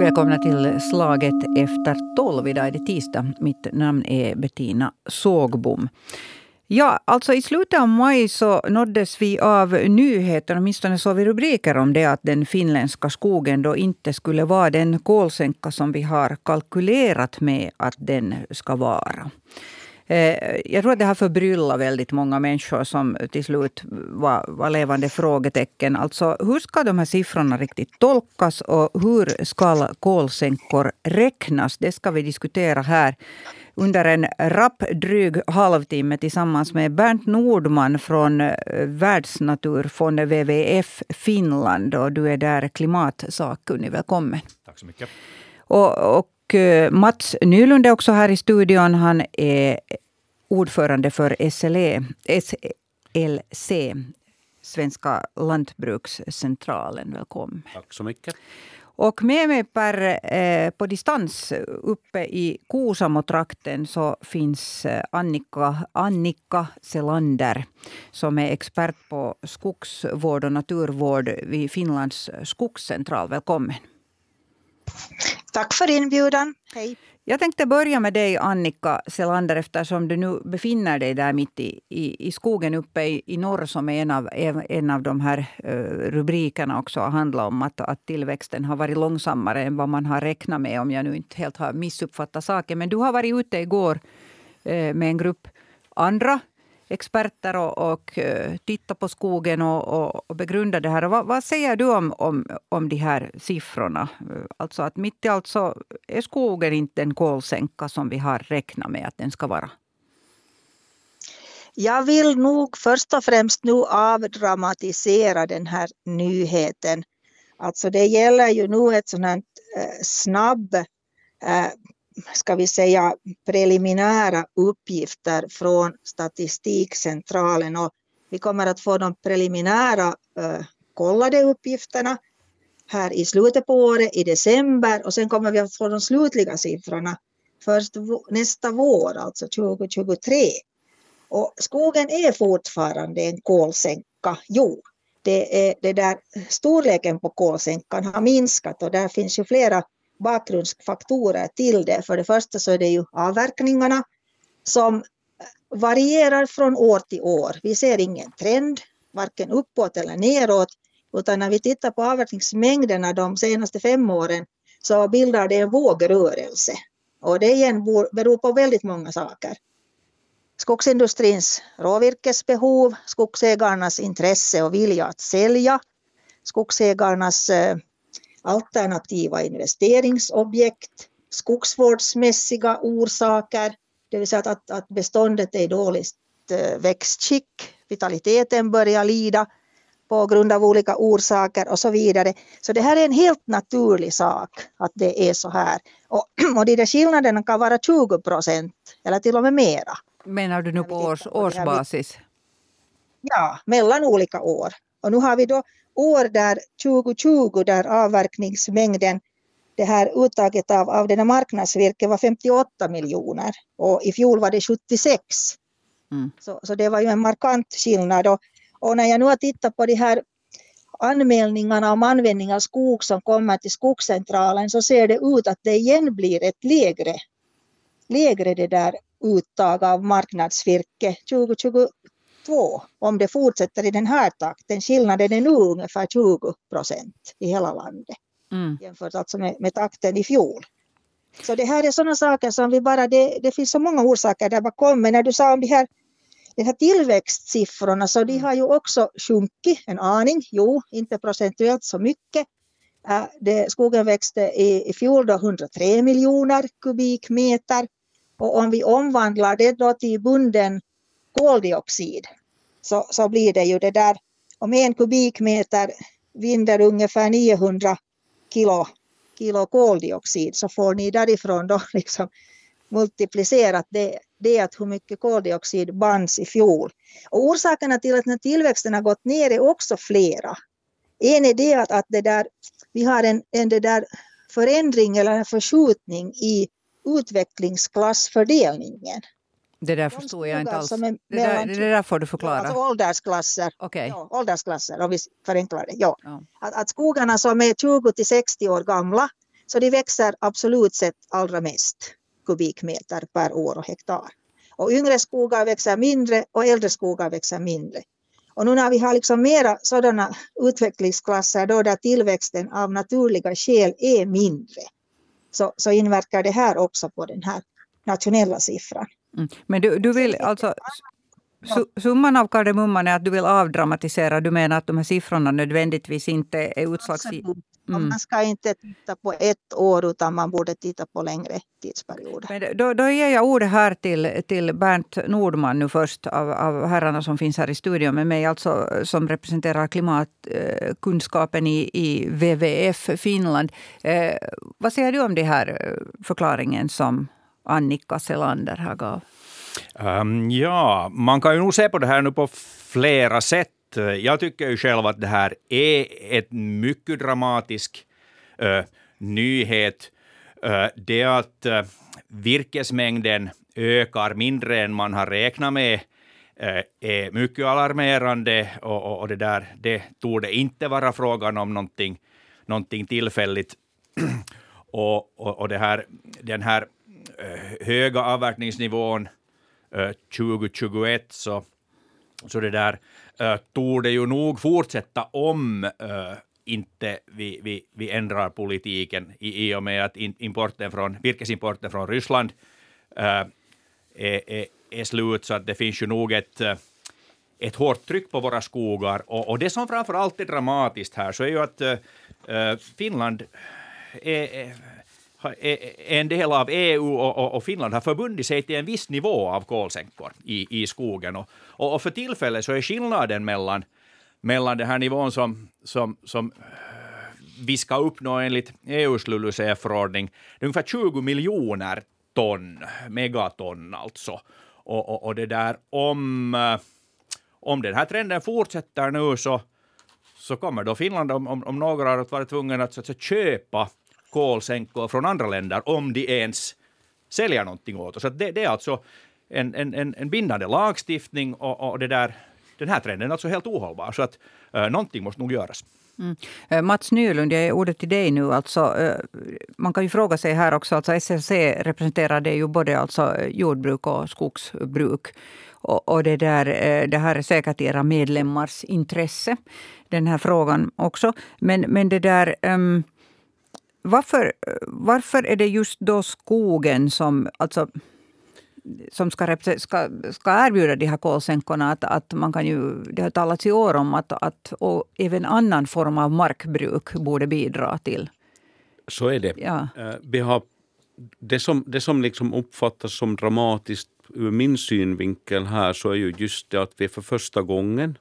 Välkomna till Slaget efter tolv. Idag är det tisdag. Mitt namn är Bettina Sågbom. Ja, alltså i slutet av maj så nåddes vi av nyheter, åtminstone såg vi rubriker om det, att den finländska skogen då inte skulle vara den kolsänka som vi har kalkylerat med att den ska vara. Eh, jag tror att det har förbryllat väldigt många människor som till slut var, var levande frågetecken. Alltså, hur ska de här siffrorna riktigt tolkas och hur ska kolsänkor räknas? Det ska vi diskutera här under en rapp dryg halvtimme tillsammans med Bernt Nordman från eh, Världsnaturfonden WWF Finland. Och du är där klimatsakkunnig. Välkommen. Tack så mycket. Och, och eh, Mats Nylund är också här i studion. Han är ordförande för SLE, SLC, Svenska lantbrukscentralen. Välkommen. Tack så mycket. Och med mig per, eh, på distans uppe i Kuusamotrakten så finns eh, Annika, Annika Selander som är expert på skogsvård och naturvård vid Finlands skogscentral. Välkommen. Tack för inbjudan. Hej. Jag tänkte börja med dig, Annika Selander, eftersom du nu befinner dig där mitt i, i, i skogen uppe i, i norr som är en av, en av de här uh, rubrikerna också handlar om att, att tillväxten har varit långsammare än vad man har räknat med, om jag nu inte helt har missuppfattat saken. Men du har varit ute igår uh, med en grupp andra experter och, och eh, titta på skogen och, och, och begrunda det här. Och vad, vad, säger du om, om, om de här siffrorna? Alltså att mitt i allt så är skogen inte en kolsänka som vi har räknat med att den ska vara. Jag vill nog först och främst nu avdramatisera den här nyheten. Alltså det gäller ju nu ett sånt här eh, snabb eh, ska vi säga, preliminära uppgifter från Statistikcentralen och vi kommer att få de preliminära eh, kollade uppgifterna här i slutet på året, i december och sen kommer vi att få de slutliga siffrorna först nästa vår, alltså 2023. Och skogen är fortfarande en kolsänka, jo. Det är, det där, storleken på kolsänkan har minskat och där finns ju flera bakgrundsfaktorer till det. För det första så är det ju avverkningarna som varierar från år till år. Vi ser ingen trend, varken uppåt eller neråt, utan när vi tittar på avverkningsmängderna de senaste fem åren så bildar det en vågrörelse. Och det igen beror på väldigt många saker. Skogsindustrins råvirkesbehov, skogsägarnas intresse och vilja att sälja, skogsägarnas eh, alternativa investeringsobjekt, skogsvårdsmässiga orsaker, det vill säga att, att beståndet är i dåligt eh, växtskick, vitaliteten börjar lida på grund av olika orsaker och så vidare. Så det här är en helt naturlig sak att det är så här. Och, och de där skillnaderna kan vara 20 procent eller till och med mera. Menar du nu på års, årsbasis? Ja, mellan olika år. Och nu har vi då år där 2020 där avverkningsmängden det här uttaget av, av denna marknadsvirke var 58 miljoner och i fjol var det 76. Mm. Så, så det var ju en markant skillnad. Och, och när jag nu har tittat på de här anmälningarna om användning av skog som kommer till skogscentralen så ser det ut att det igen blir ett lägre, lägre det där uttag av marknadsvirke 2022 om det fortsätter i den här takten. Skillnaden är nu ungefär 20 procent i hela landet mm. jämfört alltså med, med takten i fjol. Så det här är sådana saker som vi bara, det, det finns så många orsaker där bakom, men när du sa om de här, de här tillväxtsiffrorna så de mm. har ju också sjunkit en aning, jo inte procentuellt så mycket. Äh, det, skogen växte i, i fjol då 103 miljoner kubikmeter och om vi omvandlar det då till bunden koldioxid så, så blir det ju det där, om en kubikmeter vinner ungefär 900 kilo, kilo koldioxid så får ni därifrån då liksom multiplicerat det, det att hur mycket koldioxid bands i fjol. Och orsakerna till att den tillväxten har gått ner är också flera. En är det att, att det där, vi har en, en det där förändring eller en förskjutning i utvecklingsklassfördelningen. Det där förstod jag inte alls. Det där, det där får du förklara. Ja, alltså åldersklasser. Okay. Ja, åldersklasser, om vi förenklar det. Ja. ja. Att, att skogarna som är 20 till 60 år gamla, så de växer absolut sett allra mest kubikmeter per år och hektar. Och yngre skogar växer mindre och äldre skogar växer mindre. Och nu när vi har liksom mera sådana utvecklingsklasser då där tillväxten av naturliga skäl är mindre, så, så inverkar det här också på den här nationella siffran. Mm. Men du, du vill alltså... Summan av kardemumman är att du vill avdramatisera. Du menar att de här siffrorna nödvändigtvis inte är utslagsgivande? Mm. Man ska inte titta på ett år utan man borde titta på längre tidsperioder. Men då, då ger jag ordet här till, till Bernt Nordman nu först av, av herrarna som finns här i studion med mig, alltså som representerar klimatkunskapen i, i WWF Finland. Eh, vad säger du om den här eh, förklaringen som Annika Selander här gav? Um, ja, man kan ju nog se på det här nu på flera sätt. Jag tycker ju själv att det här är ett mycket dramatisk uh, nyhet. Uh, det att uh, virkesmängden ökar mindre än man har räknat med är mycket alarmerande och, och, och det där det torde inte vara frågan om någonting, någonting tillfälligt. och, och, och det här, den här Eh, höga avverkningsnivån eh, 2021 så, så det där tog torde ju nog fortsätta om inte vi, vi, vi ändrar politiken i, i och med att importen från, virkesimporten från Ryssland är, är, är slut, så att det finns ju nog ett, ett hårt tryck på våra skogar. Och, och det som framför allt är dramatiskt här så är ju att äh, Finland är är E, e, en del av EU och, Finland har förbundit sig till en viss nivå av kolsänkor i, i skogen. Och, och, för tillfället så är skillnaden mellan, mellan den här nivån som, som, som eh, vi ska uppnå enligt EUs LULUCF-förordning, ungefär 20 miljoner ton, megaton alltså. Och, och, och det där, om, eh, om den här trenden fortsätter nu så, så kommer då Finland om, om, om några år att vara tvungen att, så att köpa kolsänkor från andra länder om de ens säljer någonting åt oss. Det, det är alltså en, en, en bindande lagstiftning och, och det där, den här trenden är alltså helt ohållbar. Så att uh, någonting måste nog göras. Mm. Eh, Mats Nylund, jag ger ordet till dig nu. Alltså, eh, man kan ju fråga sig här också, alltså SLC representerar det ju både alltså jordbruk och skogsbruk. Och, och det, där, det här är säkert era medlemmars intresse, den här frågan också. Men, men det där... Um, varför, varför är det just då skogen som, alltså, som ska, ska, ska erbjuda de här kolsänkorna? Att, att man kan ju, det har talats i år om att, att och även annan form av markbruk borde bidra till. Så är det. Ja. Eh, vi har, det som, det som liksom uppfattas som dramatiskt ur min synvinkel här så är ju just det att vi för första gången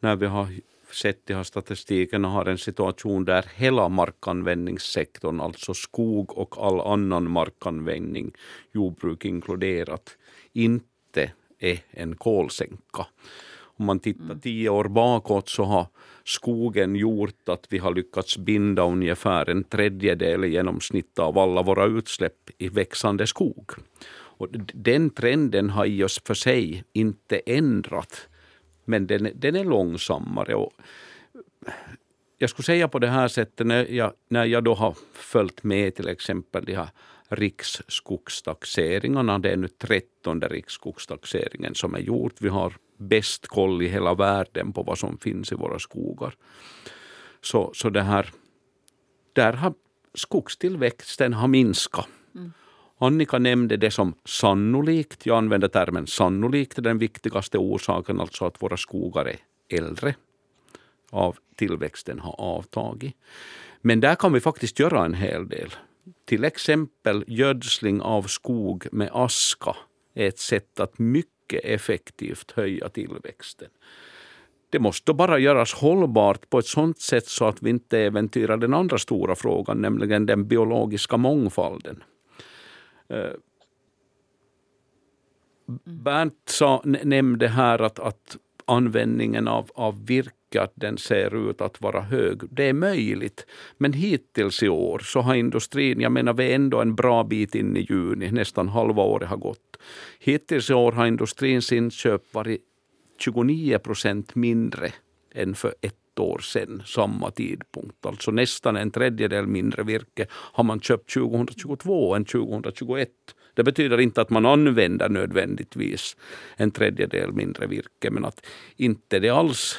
när vi har sett i här statistiken har en situation där hela markanvändningssektorn, alltså skog och all annan markanvändning, jordbruk inkluderat, inte är en kolsänka. Om man tittar mm. tio år bakåt så har skogen gjort att vi har lyckats binda ungefär en tredjedel i genomsnitt av alla våra utsläpp i växande skog. Och den trenden har i oss för sig inte ändrat men den, den är långsammare. Och jag skulle säga på det här sättet, när jag, när jag då har följt med till exempel de här riksskogstaxeringarna, det är nu trettonde riksskogstaxeringen som är gjort. Vi har bäst koll i hela världen på vad som finns i våra skogar. Så, så det här, där har skogstillväxten har minskat. Mm. Annika nämnde det som sannolikt. Jag använder termen sannolikt. Den viktigaste orsaken, alltså att våra skogar är äldre. Av tillväxten har avtagit. Men där kan vi faktiskt göra en hel del. Till exempel gödsling av skog med aska är ett sätt att mycket effektivt höja tillväxten. Det måste bara göras hållbart på ett sådant sätt så att vi inte äventyrar den andra stora frågan, nämligen den biologiska mångfalden. Eh, Bernt sa, nämnde här att, att användningen av, av virke att den ser ut att vara hög. Det är möjligt. Men hittills i år så har industrin, jag menar vi är ändå en bra bit in i juni, nästan halva året har gått. Hittills i år har industrins inköp varit 29 procent mindre än för ett år sedan, samma tidpunkt. Alltså nästan en tredjedel mindre virke har man köpt 2022 än 2021. Det betyder inte att man använder nödvändigtvis en tredjedel mindre virke, men att inte det alls...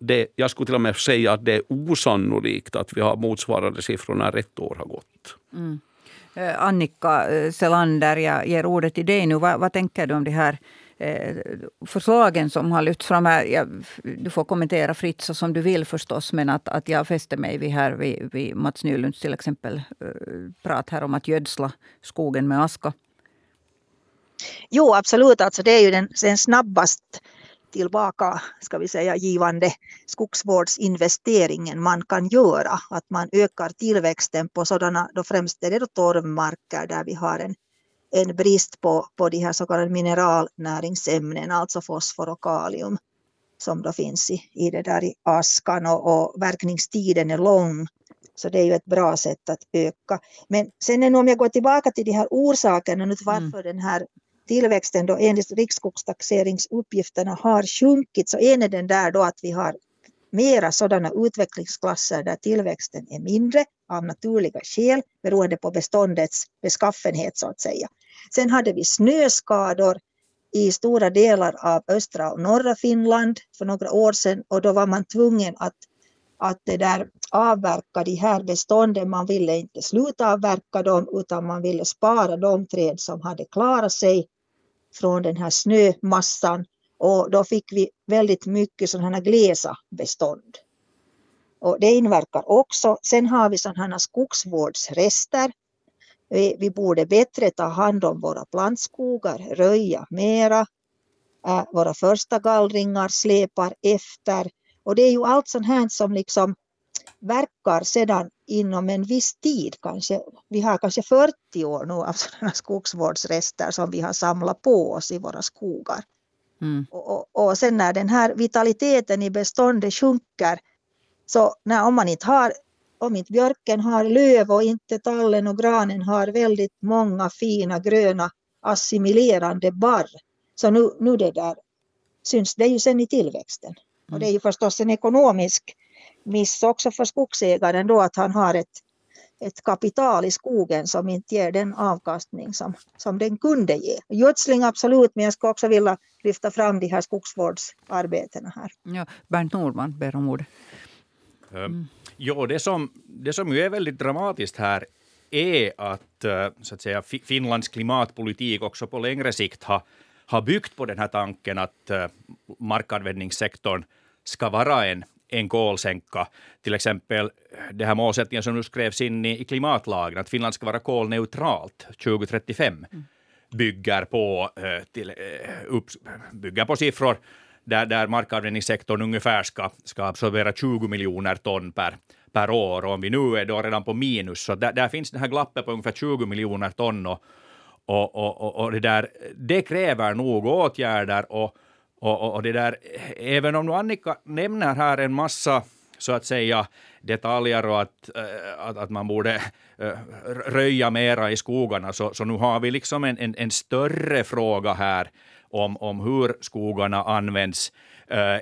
Det, jag skulle till och med säga att det är osannolikt att vi har motsvarande siffror när ett år har gått. Mm. Eh, Annika eh, Selander, jag ger ordet till dig nu. Vad, vad tänker du om de här Eh, förslagen som har lyfts fram här. Jag, du får kommentera fritt så som du vill förstås, men att, att jag fäster mig vid, här, vid, vid Mats Nylunds till exempel eh, prat här om att gödsla skogen med aska. Jo, absolut. Alltså det är ju den, den snabbast tillbaka, ska vi säga, givande skogsvårdsinvesteringen man kan göra. Att man ökar tillväxten på sådana, då främst är det då torvmarker där vi har en, en brist på, på de här så kallade mineralnäringsämnen, alltså fosfor och kalium som då finns i, i det där i askan och, och verkningstiden är lång. Så det är ju ett bra sätt att öka. Men sen om jag går tillbaka till de här orsakerna nu varför mm. den här tillväxten då enligt riksskogstaxeringsuppgifterna har sjunkit så en är den där då att vi har mera sådana utvecklingsklasser där tillväxten är mindre av naturliga skäl beroende på beståndets beskaffenhet så att säga. Sen hade vi snöskador i stora delar av östra och norra Finland för några år sedan och då var man tvungen att, att det där avverka de här bestånden. Man ville inte sluta avverka dem utan man ville spara de träd som hade klarat sig från den här snömassan och då fick vi väldigt mycket sådana här glesa bestånd. Och det inverkar också. Sen har vi sådana här skogsvårdsrester. Vi, vi borde bättre ta hand om våra plantskogar, röja mera. Äh, våra första gallringar släpar efter. Och det är ju allt sånt här som liksom verkar sedan inom en viss tid, kanske, vi har kanske 40 år nu av sådana skogsvårdsrester som vi har samlat på oss i våra skogar. Mm. Och, och, och, sen när den här vitaliteten i beståndet sjunker, så när, om man inte har om inte björken har löv och inte tallen och granen har väldigt många fina gröna assimilerande barr, så nu, nu det där syns det ju sen i tillväxten. Mm. Och det är ju förstås en ekonomisk miss också för skogsägaren då att han har ett, ett kapital i skogen som inte ger den avkastning som, som den kunde ge. Gödsling absolut, men jag skulle också vilja lyfta fram de här skogsvårdsarbetena här. Ja, Bernt Nordman ber om ordet. Mm. Jo, det som, det som ju är väldigt dramatiskt här är att, eh, så att säga, Finlands klimatpolitik också på längre sikt har, har byggt på den här tanken att uh, markanvändningssektorn ska vara en, en kolsänka. Till exempel det här målsättningen som nu skrevs in i, i klimatlagen, att Finland ska vara kolneutralt 2035, mm. bygger, på, eh, till, eh, upp, bygger på siffror där, där markanvändningssektorn ungefär ska, ska absorbera 20 miljoner ton per, per år. Och om vi nu är då redan på minus, så där, där finns det här glappet på ungefär 20 miljoner ton. Och, och, och, och, det, där, det kräver nog åtgärder. och och, och, det där, även om nu Annika nämner här en massa så att säga detaljer och att, äh, att, att, man borde äh, röja mera i skogarna, så, så nu har vi liksom en, en, en större fråga här om, om hur skogarna används. Eh,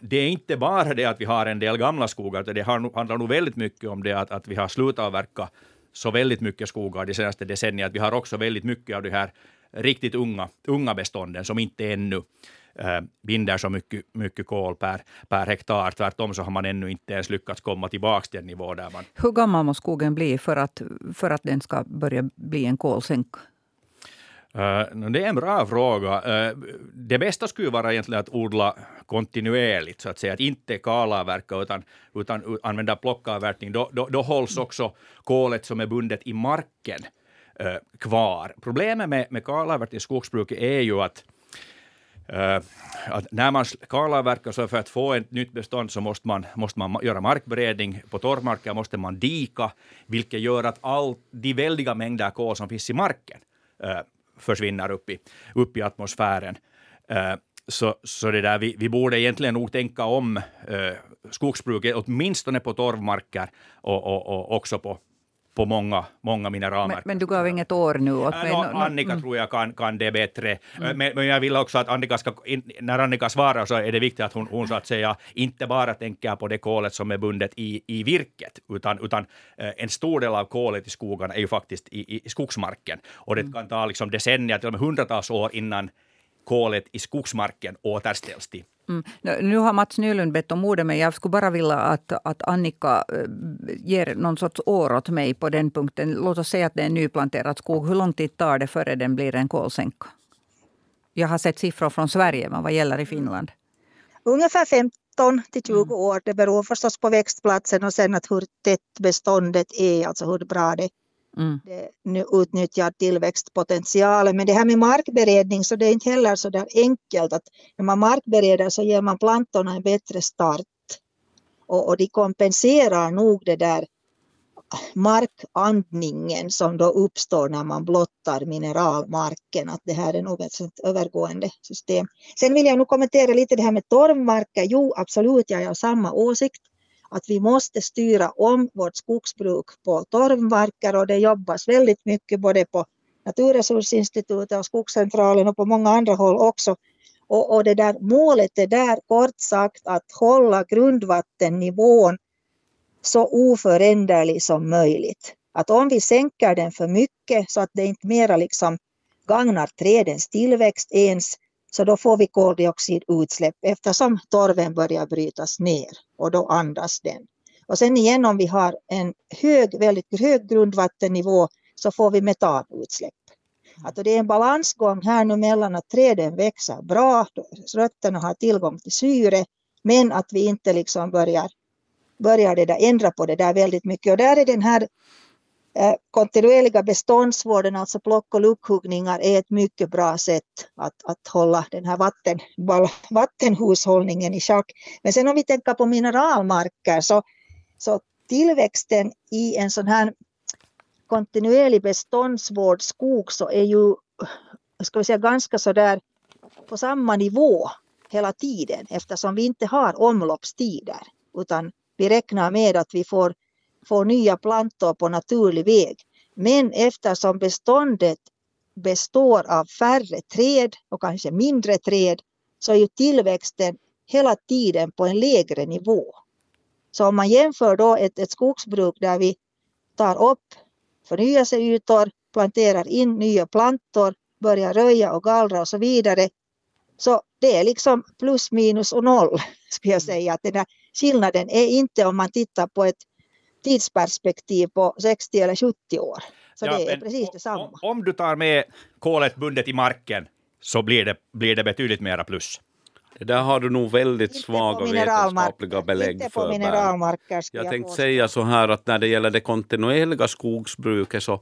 det är inte bara det att vi har en del gamla skogar, utan det handlar nog väldigt mycket om det att, att vi har slutat avverka så väldigt mycket skogar de senaste decennierna. Vi har också väldigt mycket av de här riktigt unga, unga bestånden som inte ännu binder så mycket, mycket kol per, per hektar. Tvärtom så har man ännu inte ens lyckats komma tillbaka till en nivå där man... Hur gammal måste skogen bli för att, för att den ska börja bli en kolsänka? Uh, det är en bra fråga. Uh, det bästa skulle vara egentligen att odla kontinuerligt, så att säga, att inte kalavverka utan, utan använda plockavverkning. Då, då, då hålls också kolet som är bundet i marken uh, kvar. Problemet med, med kalavverkning i skogsbruket är ju att Eh, att när man kalavverkar så för att få ett nytt bestånd så måste man, måste man göra markberedning. På torrmarker måste man dika, vilket gör att all de väldiga mängder kol som finns i marken eh, försvinner upp i, upp i atmosfären. Eh, så, så det där, vi, vi borde egentligen nog tänka om eh, skogsbruket, åtminstone på torvmarker och, och, och också på, på många, många mineralmarker. Men, men, du gav inget år nu åt mig? No, Annika mm. tror jag kan, kan det bättre. Mm. Men, men, jag vill också att Annika ska, när Annika svarar så är det viktigt att hon, hon så att säga inte bara tänker på det kolet som är bundet i, i virket, utan, utan eh, en stor del av kolet i skogarna är ju faktiskt i, i skogsmarken. Och det mm. kan ta liksom decennier, till och med hundratals år innan kolet i skogsmarken återställs till Mm. Nu har Mats Nylund bett om ordet, men jag skulle bara vilja att, att Annika eh, ger någon sorts år åt mig på den punkten. Låt oss säga att det är nyplanterad skog. Hur lång tid tar det före den blir en kolsänka? Jag har sett siffror från Sverige, men vad gäller i Finland? Ungefär 15 till 20 mm. år. Det beror förstås på växtplatsen och sen att hur tätt beståndet är, alltså hur bra det Mm. Det utnyttjar tillväxtpotentialen. Men det här med markberedning så det är inte heller så där enkelt att när man markbereder så ger man plantorna en bättre start. Och, och de kompenserar nog det där markandningen som då uppstår när man blottar mineralmarken, att det här är nog ett övergående system. Sen vill jag nog kommentera lite det här med torvmarker. Jo, absolut, jag har samma åsikt att vi måste styra om vårt skogsbruk på torvmarker och det jobbas väldigt mycket både på Naturresursinstitutet och Skogscentralen och på många andra håll också. Och, och det där målet är där kort sagt att hålla grundvattennivån så oföränderlig som möjligt. Att om vi sänker den för mycket så att det inte mera liksom gagnar trädens tillväxt ens, så då får vi koldioxidutsläpp eftersom torven börjar brytas ner och då andas den. Och sen igen om vi har en hög, väldigt hög grundvattennivå så får vi metanutsläpp. Alltså det är en balansgång här nu mellan att träden växer bra, rötterna har tillgång till syre, men att vi inte liksom börjar, börjar det där, ändra på det där väldigt mycket. Och där är den här Eh, kontinuerliga beståndsvården, alltså plock och luckhuggningar, är ett mycket bra sätt att, att hålla den här vatten, vattenhushållningen i schack. Men sen om vi tänker på mineralmarker så, så tillväxten i en sån här kontinuerlig beståndsvård skog så är ju ska vi säga, ganska så där på samma nivå hela tiden eftersom vi inte har omloppstider utan vi räknar med att vi får får nya plantor på naturlig väg. Men eftersom beståndet består av färre träd och kanske mindre träd så är ju tillväxten hela tiden på en lägre nivå. Så om man jämför då ett, ett skogsbruk där vi tar upp förnyelseytor, planterar in nya plantor, börjar röja och gallra och så vidare. Så det är liksom plus minus och noll skulle jag säga. Att den där skillnaden är inte om man tittar på ett tidsperspektiv på 60 eller 70 år. Så ja, det är precis detsamma. Om, om du tar med kolet bundet i marken så blir det, blir det betydligt mera plus. Det där har du nog väldigt svaga vetenskapliga belägg för. Jag, jag tänkte säga så här att när det gäller det kontinuerliga skogsbruket så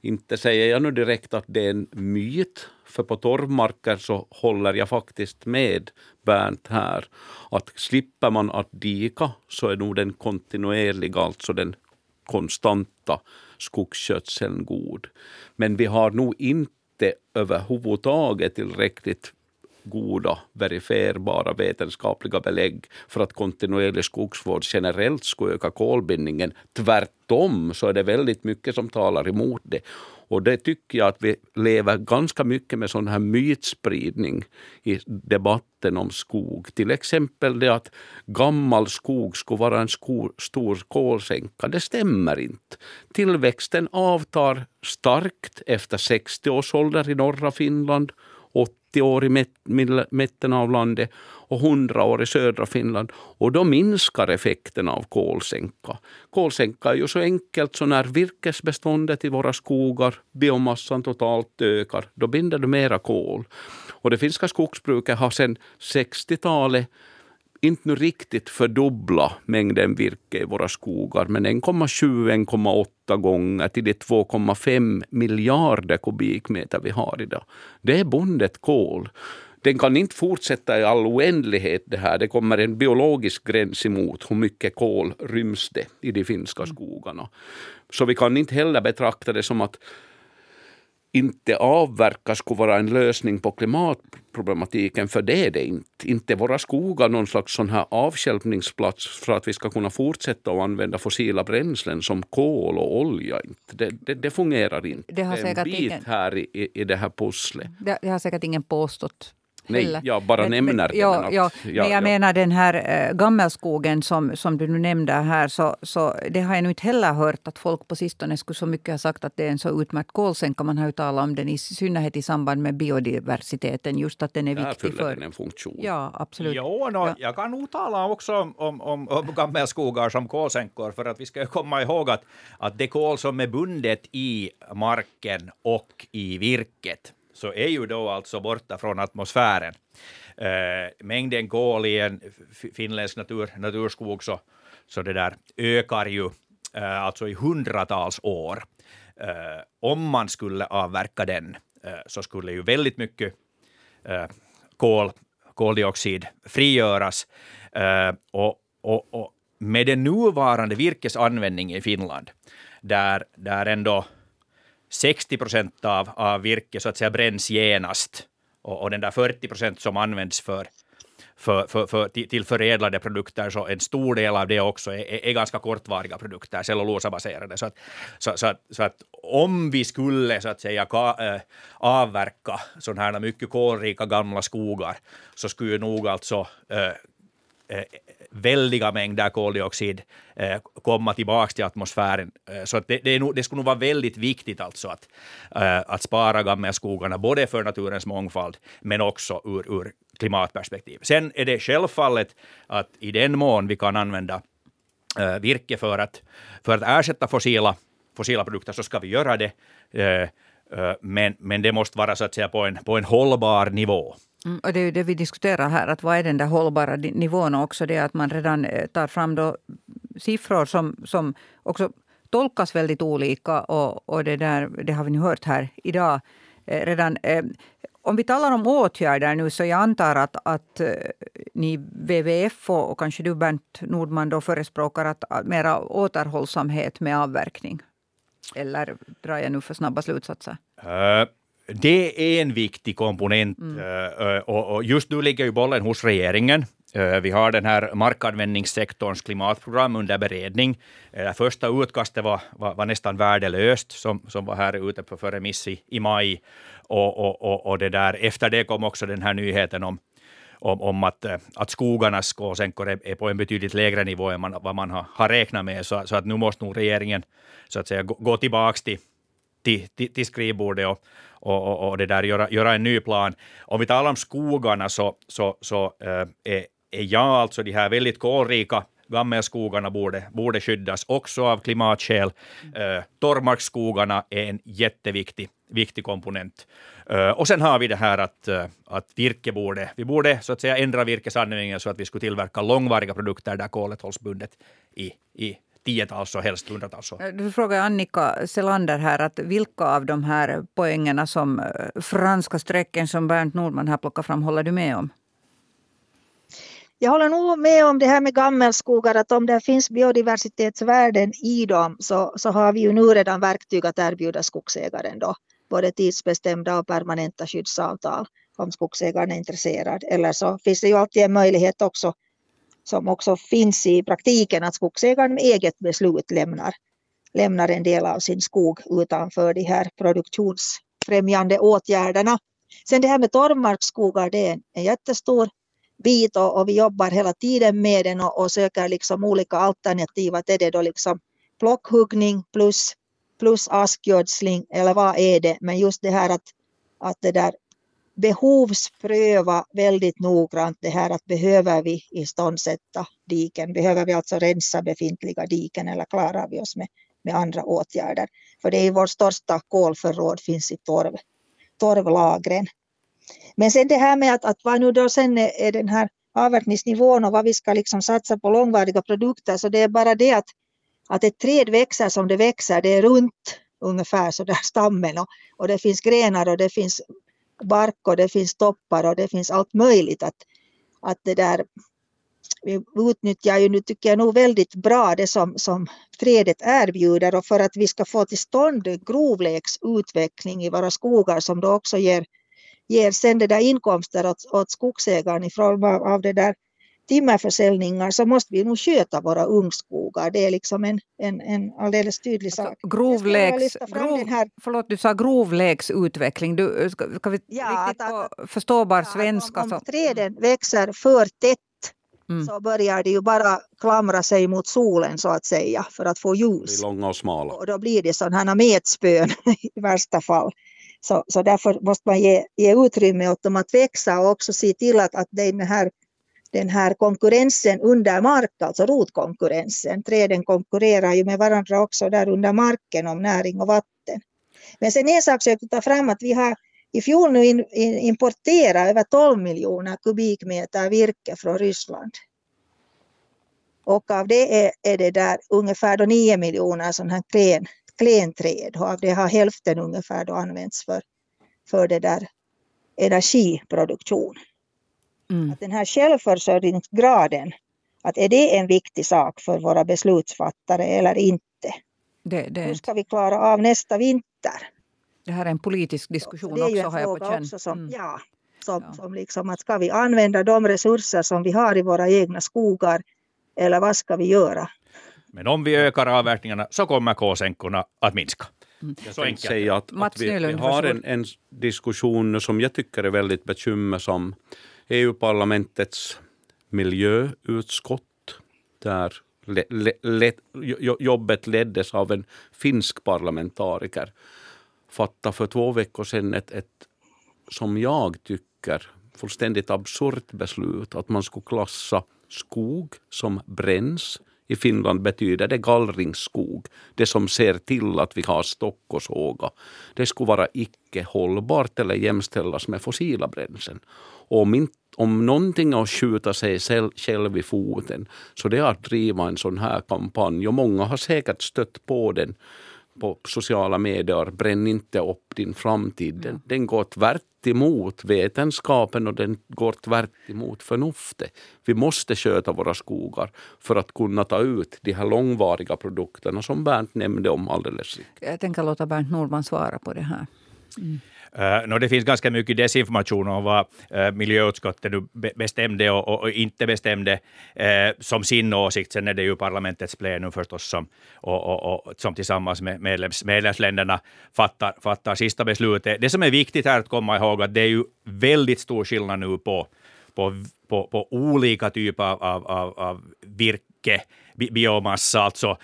inte säger jag nu direkt att det är en myt, för på torvmarker så håller jag faktiskt med Bernt här, att slipper man att dika så är nog den kontinuerliga, alltså den konstanta skogsskötseln god. Men vi har nog inte överhuvudtaget tillräckligt goda, verifierbara vetenskapliga belägg för att kontinuerlig skogsvård generellt skulle öka kolbindningen. Tvärtom så är det väldigt mycket som talar emot det. Och det tycker jag att vi lever ganska mycket med sån här mytspridning i debatten om skog. Till exempel det att gammal skog skulle vara en skor, stor kolsänka. Det stämmer inte. Tillväxten avtar starkt efter 60 års ålder i norra Finland 80 år i mitten av landet och 100 år i södra Finland. Och då minskar effekten av kolsänka. Kolsänka är ju så enkelt så när virkesbeståndet i våra skogar, biomassan totalt ökar, då binder du mera kol. Och det finska skogsbruket har sedan 60-talet inte nu riktigt fördubbla mängden virke i våra skogar, men 1,7-1,8 gånger till de 2,5 miljarder kubikmeter vi har idag. Det är bundet kol. Den kan inte fortsätta i all oändlighet det här. Det kommer en biologisk gräns emot hur mycket kol ryms det i de finska skogarna. Så vi kan inte heller betrakta det som att inte avverka skulle vara en lösning på klimatproblematiken, för det är det inte. Inte våra skogar någon slags sån här avstjälpningsplats för att vi ska kunna fortsätta att använda fossila bränslen som kol och olja. Det, det, det fungerar inte. Det, har det är en bit ingen... här i, i det här pusslet. Det, det har säkert ingen påstått Nej, jag bara men, nämner det. Ja, men, ja, ja, men jag ja. menar den här äh, gammelskogen som, som du nu nämnde här, så, så det har jag nog inte heller hört att folk på sistone skulle så mycket ha sagt att det är en så utmärkt kolsänka. Man har ju talat om den i synnerhet i samband med biodiversiteten, just att den är Där viktig. för... den en funktion. Ja, absolut. Jo, no, ja. jag kan nog tala också om, om, om, om gammelskogar som kolsänkor, för att vi ska komma ihåg att, att det kol som är bundet i marken och i virket så är ju då alltså borta från atmosfären. Eh, mängden kol i en finländsk natur, naturskog så, så det där ökar ju eh, alltså i hundratals år. Eh, om man skulle avverka den eh, så skulle ju väldigt mycket eh, kol, koldioxid frigöras. Eh, och, och, och med den nuvarande virkesanvändningen i Finland, där, där ändå 60 procent av, av virke så att säga bränns genast och, och den där 40 procent som används för, för, för, för, till förädlade produkter, så en stor del av det också är, är ganska kortvariga produkter, cellulosabaserade. Så att, så, så, att, så att om vi skulle så att säga ka, äh, avverka sådana här mycket kolrika gamla skogar, så skulle nog alltså äh, äh, väldiga mängder koldioxid eh, komma tillbaka till atmosfären. Eh, så så det, det, nog, det, skulle nog vara väldigt viktigt alltså att, eh, att spara gammelskogarna, både för naturens mångfald, men också ur, ur klimatperspektiv. Sen är det självfallet att i den mån vi kan använda eh, virke för att, för att ersätta fossila, fossila produkter, så ska vi göra det. Eh, eh, men, men det måste vara så att säga på en, på en hållbar nivå. Mm, och det är ju det vi diskuterar här, att vad är den där hållbara nivån och också det att man redan eh, tar fram då siffror som, som också tolkas väldigt olika och, och det, där, det har vi nu hört här idag eh, redan. Eh, om vi talar om åtgärder nu så jag antar att, att eh, ni WWF och, och kanske du Bernt Nordman då förespråkar att, mera återhållsamhet med avverkning. Eller drar jag nu för snabba slutsatser? Äh det är en viktig komponent mm. Eh, och just nu ligger ju bollen hos regeringen. Eh, vi har den här markanvändningssektorns klimatprogram under beredning. Det eh, första utkastet var, var, var, nästan värdelöst, som, som var här ute på för remiss i, i maj. Och, och, och, och, det där, efter det kom också den här nyheten om, om, om att, att skogarnas kolsänkor är, är, på en betydligt lägre nivå än man, vad man har, har räknat med. Så, så, att nu måste nog regeringen så att säga, gå, gå tillbaka till, till, till, till skrivbordet och, och, och, och det där, göra, göra en ny plan. Om vi talar om skogarna så, så, så äh, är, är jag alltså de här väldigt kolrika gammelskogarna borde, borde skyddas också av klimatskäl. Uh, torrmarksskogarna är en jätteviktig viktig komponent. Uh, och sen har vi det här att, uh, att virke borde, vi borde så att säga ändra virkesanvändningen så att vi skulle tillverka långvariga produkter där kolet hålls bundet i, i tiotals och helst hundratals år. Du frågar Annika Selander här att vilka av de här poängerna som eh, franska strecken som Bernt Nordman har plockat fram håller du med om? Jag håller nog med om det här med gammelskogar, att om det finns biodiversitetsvärden i dem så, så har vi ju nu redan verktyg att erbjuda skogsägaren då, både tidsbestämda och permanenta skyddsavtal om skogsägaren är intresserad. Eller så finns det ju alltid en möjlighet också som också finns i praktiken att skogsägaren med eget beslut lämnar, lämnar en del av sin skog utanför de här produktionsfrämjande åtgärderna. Sen det här med torvmarksskogar, det är en jättestor bit och, och, vi jobbar hela tiden med den och, och söker liksom olika alternativ. Att är det då liksom plockhuggning plus, plus askgödsling eller vad är det? Men just det här att, att det där behovspröva väldigt noggrant det här att behöver vi iståndsätta diken, behöver vi alltså rensa befintliga diken eller klarar vi oss med, med andra åtgärder. För det är vår största kolförråd finns i torv, torvlagren. Men sen det här med att, att vad nu då sen är, är den här avverkningsnivån och vad vi ska liksom satsa på långvariga produkter så det är bara det att, att ett träd växer som det växer, det är runt ungefär så där stammen och, och det finns grenar och det finns bark och det finns toppar och det finns allt möjligt. Att, att det där, vi utnyttjar ju nu tycker jag nog väldigt bra det som, som trädet erbjuder och för att vi ska få till stånd grovleksutveckling i våra skogar som då också ger, ger sen det där inkomster åt, åt skogsägaren i form av, av det där timmerförsäljningar så måste vi nog sköta våra ungskogar. Det är liksom en, en, en alldeles tydlig alltså, sak. Grovläks, grov, här... Förlåt, du sa grovläksutveckling. Du, ska, ska vi ja, riktigt att, på förståbar ja, svenska? Om, om träden växer för tätt mm. så börjar de ju bara klamra sig mot solen så att säga för att få ljus. långa och smala. Och då blir det sådana här metspön i värsta fall. Så, så därför måste man ge, ge utrymme åt dem att växa och också se till att, att den här den här konkurrensen under mark, alltså rotkonkurrensen. Träden konkurrerar ju med varandra också där under marken om näring och vatten. Men sen en sak som jag vill ta fram att vi har i fjol nu in, in, importerat över 12 miljoner kubikmeter virke från Ryssland. Och av det är, är det där ungefär då 9 miljoner sådana här klen, klenträd och av det har hälften ungefär då använts för, för det där energiproduktion. Mm. Att den här självförsörjningsgraden, att är det en viktig sak för våra beslutsfattare eller inte? Det, det Hur ska vi klara av nästa vinter? Det här är en politisk diskussion också, det är också, en fråga också som, mm. ja, som, ja. som liksom att ska vi använda de resurser som vi har i våra egna skogar eller vad ska vi göra? Men om vi ökar avverkningarna så kommer kolsänkorna att minska. Mm. Jag så enkelt. säga att, att vi, vi, har en, en diskussion som jag tycker är väldigt bekymmersam EU-parlamentets miljöutskott där le, le, le, jobbet leddes av en finsk parlamentariker fattade för två veckor sedan ett, ett som jag tycker fullständigt absurt beslut att man skulle klassa skog som bränns i Finland betyder det gallringsskog. Det som ser till att vi har stock och såga. Det skulle vara icke hållbart eller jämställas med fossila bränslen. Och om, inte, om någonting är att skjuta sig själv i foten så det är att driva en sån här kampanj. Och många har säkert stött på den på sociala medier, bränn inte upp din framtid. Den, den går tvärt emot vetenskapen och den går tvärt emot förnuftet. Vi måste sköta våra skogar för att kunna ta ut de här långvariga produkterna som Bernt nämnde om alldeles riktigt. Jag tänker låta Bernt Nordman svara på det här. Mm. Uh, no, det finns ganska mycket desinformation om vad uh, miljöutskottet nu bestämde och, och, och inte bestämde uh, som sin åsikt. Sen är det ju parlamentets plenum förstås som, och, och, och, som tillsammans med medlems, medlemsländerna fattar, fattar sista beslutet. Det som är viktigt här att komma ihåg att det är ju väldigt stor skillnad nu på, på, på, på olika typer av, av, av, av virke, biomassa. Alltså,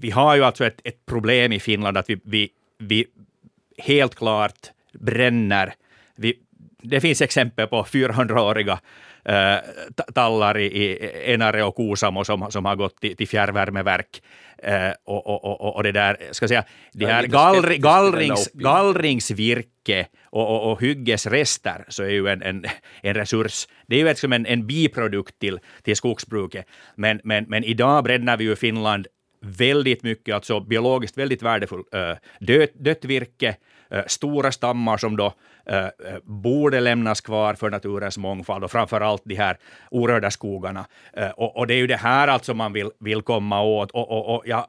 vi har ju alltså ett, ett problem i Finland att vi, vi, vi helt klart bränner. Vi, det finns exempel på 400-åriga äh, tallar i, i Enare och Kuusamo som, som har gått till, till fjärrvärmeverk. Äh, och, och, och, och, det där, ska säga, det här gallri, gallrings, gallringsvirke och, och, och hyggesrester så är ju en, en, en resurs. Det är ju liksom en, en biprodukt till, till skogsbruket. Men, men, men idag bränner vi ju Finland väldigt mycket, alltså biologiskt väldigt värdefullt äh, dött, dött virke, Eh, stora stammar som då eh, eh, borde lämnas kvar för naturens mångfald och framför allt de här orörda skogarna. Och, och, det är ju det här alltså man vill, vill komma åt. Och, och, och ja,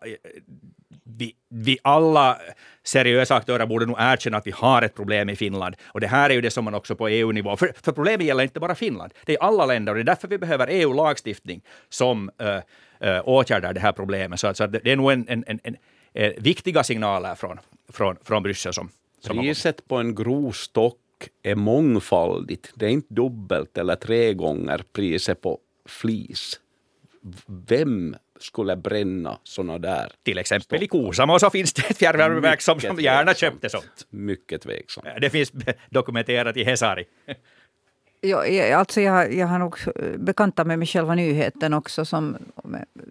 vi, vi alla seriösa aktörer borde nog erkänna att vi har ett problem i Finland. Och det här är ju det som man också på EU-nivå... För, för problemet gäller inte bara Finland, det är alla länder och det är därför vi behöver EU-lagstiftning som äh, äh, åtgärdar det här problemet. Så, så det är nog en, en, en, en, en viktiga signaler från, från, från Bryssel som Priset på en grov stock är mångfaldigt. Det är inte dubbelt eller tre gånger priset på flis. Vem skulle bränna såna där. Till exempel i Kuusamo så finns det ett fjärrvärmeverk som, som gärna köpte sånt. Mycket tveksamt. Det finns dokumenterat i Hesari. Jo, alltså jag, jag har nog bekantat mig med själva nyheten också. Som,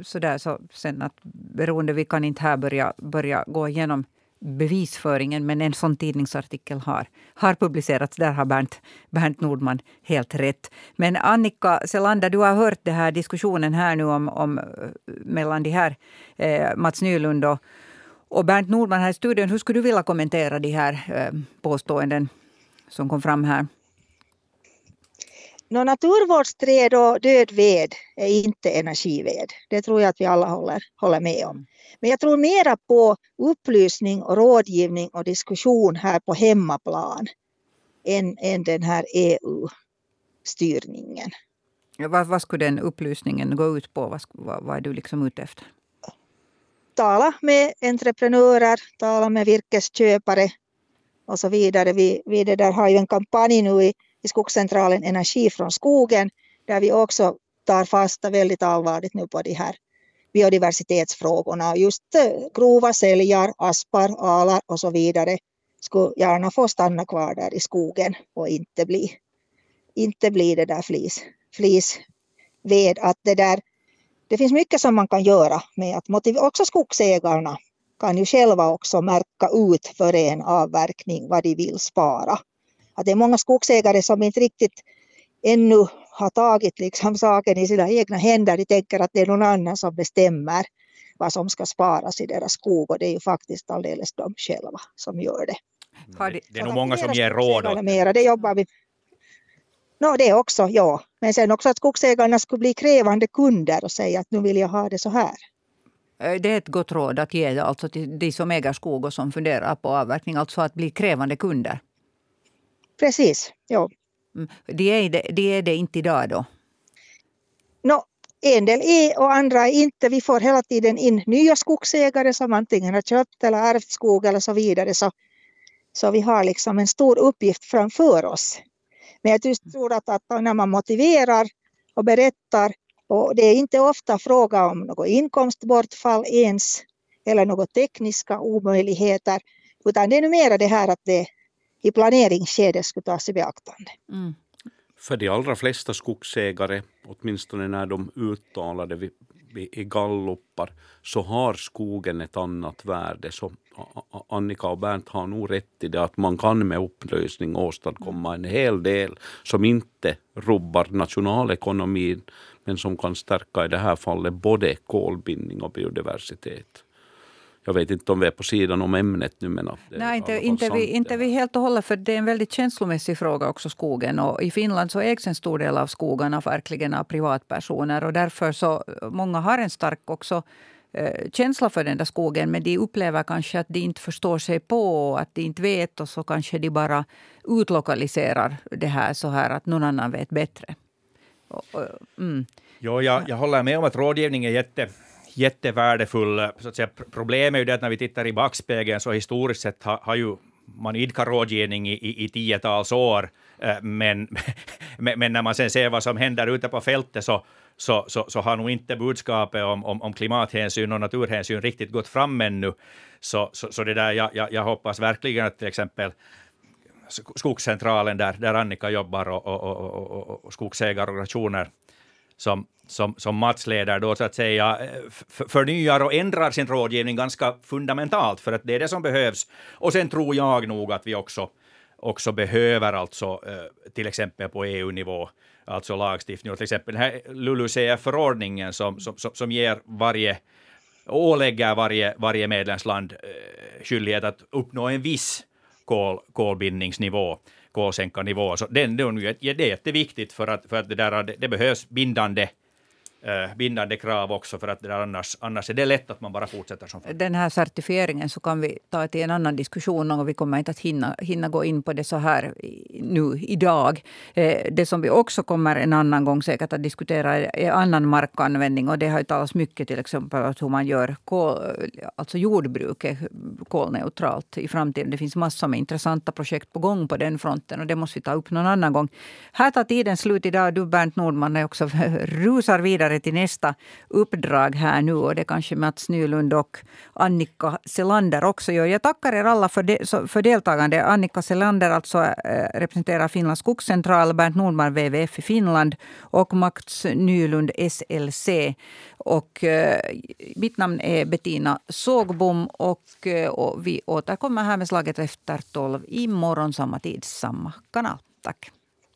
sådär, så sen att beroende, vi kan inte här börja, börja gå igenom bevisföringen, men en sån tidningsartikel har, har publicerats. Där har Bernt, Bernt Nordman helt rätt. Men Annika Selander, du har hört den här diskussionen här nu om, om mellan de här eh, Mats Nylund och, och Bernt Nordman här i studion. Hur skulle du vilja kommentera de här eh, påståenden som kom fram här? No, naturvårdsträd och död ved är inte energived. Det tror jag att vi alla håller, håller med om. Men jag tror mera på upplysning och rådgivning och diskussion här på hemmaplan än, än den här EU-styrningen. Vad, vad skulle den upplysningen gå ut på? Vad, vad, vad är du liksom ute efter? Tala med entreprenörer, tala med virkesköpare och så vidare. Vi, vi det där har ju en kampanj nu i, i Skogscentralen Energi från skogen där vi också tar fasta väldigt allvarligt nu på de här biodiversitetsfrågorna. Just eh, grova säljar, aspar, alar och så vidare skulle gärna få stanna kvar där i skogen och inte bli, inte bli det där flis, flisved. Att det, där, det finns mycket som man kan göra med att motivera, också skogsägarna kan ju själva också märka ut för en avverkning vad de vill spara. Att det är många skogsägare som inte riktigt ännu har tagit liksom saken i sina egna händer. De tänker att det är någon annan som bestämmer vad som ska sparas i deras skog och det är ju faktiskt alldeles de själva som gör det. Det, det är nog många som ger råd. Mera, det jobbar vi No, det också, ja. Men sen också att skogsägarna skulle bli krävande kunder och säga att nu vill jag ha det så här. Eh, det är ett gott råd att ge alltså till de som äger skog och som funderar på avverkning. Alltså att bli krävande kunder. Precis, ja. Mm. De är det, de är det inte idag då? No, en del är och andra är inte. Vi får hela tiden in nya skogsägare som antingen har köpt eller ärvt skog eller så vidare. Så, så vi har liksom en stor uppgift framför oss. Men jag just tror att, att när man motiverar och berättar och det är inte ofta fråga om något inkomstbortfall ens eller några tekniska omöjligheter utan det är mera det här att det i planeringsskedet skulle tas i beaktande. Mm. För de allra flesta skogsägare, åtminstone när de uttalade i gallupar, så har skogen ett annat värde. Så Annika och Bernt har nog rätt i det att man kan med upplösning åstadkomma en hel del som inte rubbar nationalekonomin men som kan stärka i det här fallet både kolbindning och biodiversitet. Jag vet inte om vi är på sidan om ämnet nu. Men att Nej, inte, inte, vi, inte vi helt och hållet. För det är en väldigt känslomässig fråga också, skogen. Och I Finland så ägs en stor del av skogarna verkligen av privatpersoner. Och därför så många har en stark också eh, känsla för den där skogen. Men de upplever kanske att de inte förstår sig på att de inte vet. Och så kanske de bara utlokaliserar det här så här att någon annan vet bättre. Mm. Jo, jag, jag håller med om att rådgivning är jätte, jättevärdefull. Så att säga, problemet är ju det att när vi tittar i backspegeln så historiskt sett har, har ju man idkar rådgivning i, i, i tiotals år, eh, men, men, men, när man sen ser vad som händer ute på fältet så, så, så, så har nog inte budskapet om, om, om, klimathänsyn och naturhänsyn riktigt gått fram ännu. Så, så, så det där, jag, jag, jag hoppas verkligen att till exempel Skogscentralen där, där Annika jobbar och, och, och, och skogsägarorganisationer som, som, som Mats leder då så att säga eh, förnyar och ändrar sin rådgivning ganska fundamentalt för att det är det som behövs. Och sen tror jag nog att vi också, också behöver alltså eh, till exempel på EU-nivå alltså lagstiftning och till exempel den här LULUCF-förordningen som, som, som ger varje ålägger varje, varje medlemsland eh, skyldighet att uppnå en viss kol, kolbindningsnivå, kolsänkarnivå. Så den, den, det är jätteviktigt för att, för att det, där, det, det behövs bindande Eh, bindande krav också, för att det annars, annars är det lätt att man bara fortsätter som förut. Den här certifieringen så kan vi ta till en annan diskussion och vi kommer inte att hinna, hinna gå in på det så här nu idag. Eh, det som vi också kommer en annan gång säkert att diskutera är annan markanvändning och det har ju talats mycket till exempel om hur man gör kol, alltså jordbruket kolneutralt i framtiden. Det finns massor med intressanta projekt på gång på den fronten och det måste vi ta upp någon annan gång. Här tar tiden slut idag. Du Bernt Nordman är också rusar vidare vidare till nästa uppdrag här nu. Och det kanske Mats Nylund och Annika Selander också gör. Jag tackar er alla för, de, för deltagande. Annika Selander alltså äh, representerar Finlands skogscentral, Bernt Nordman WWF i Finland och Mats Nylund SLC. Och, äh, mitt namn är Bettina Sågbom och, äh, och vi återkommer här med slaget efter tolv imorgon samma tid, samma kanal. Tack.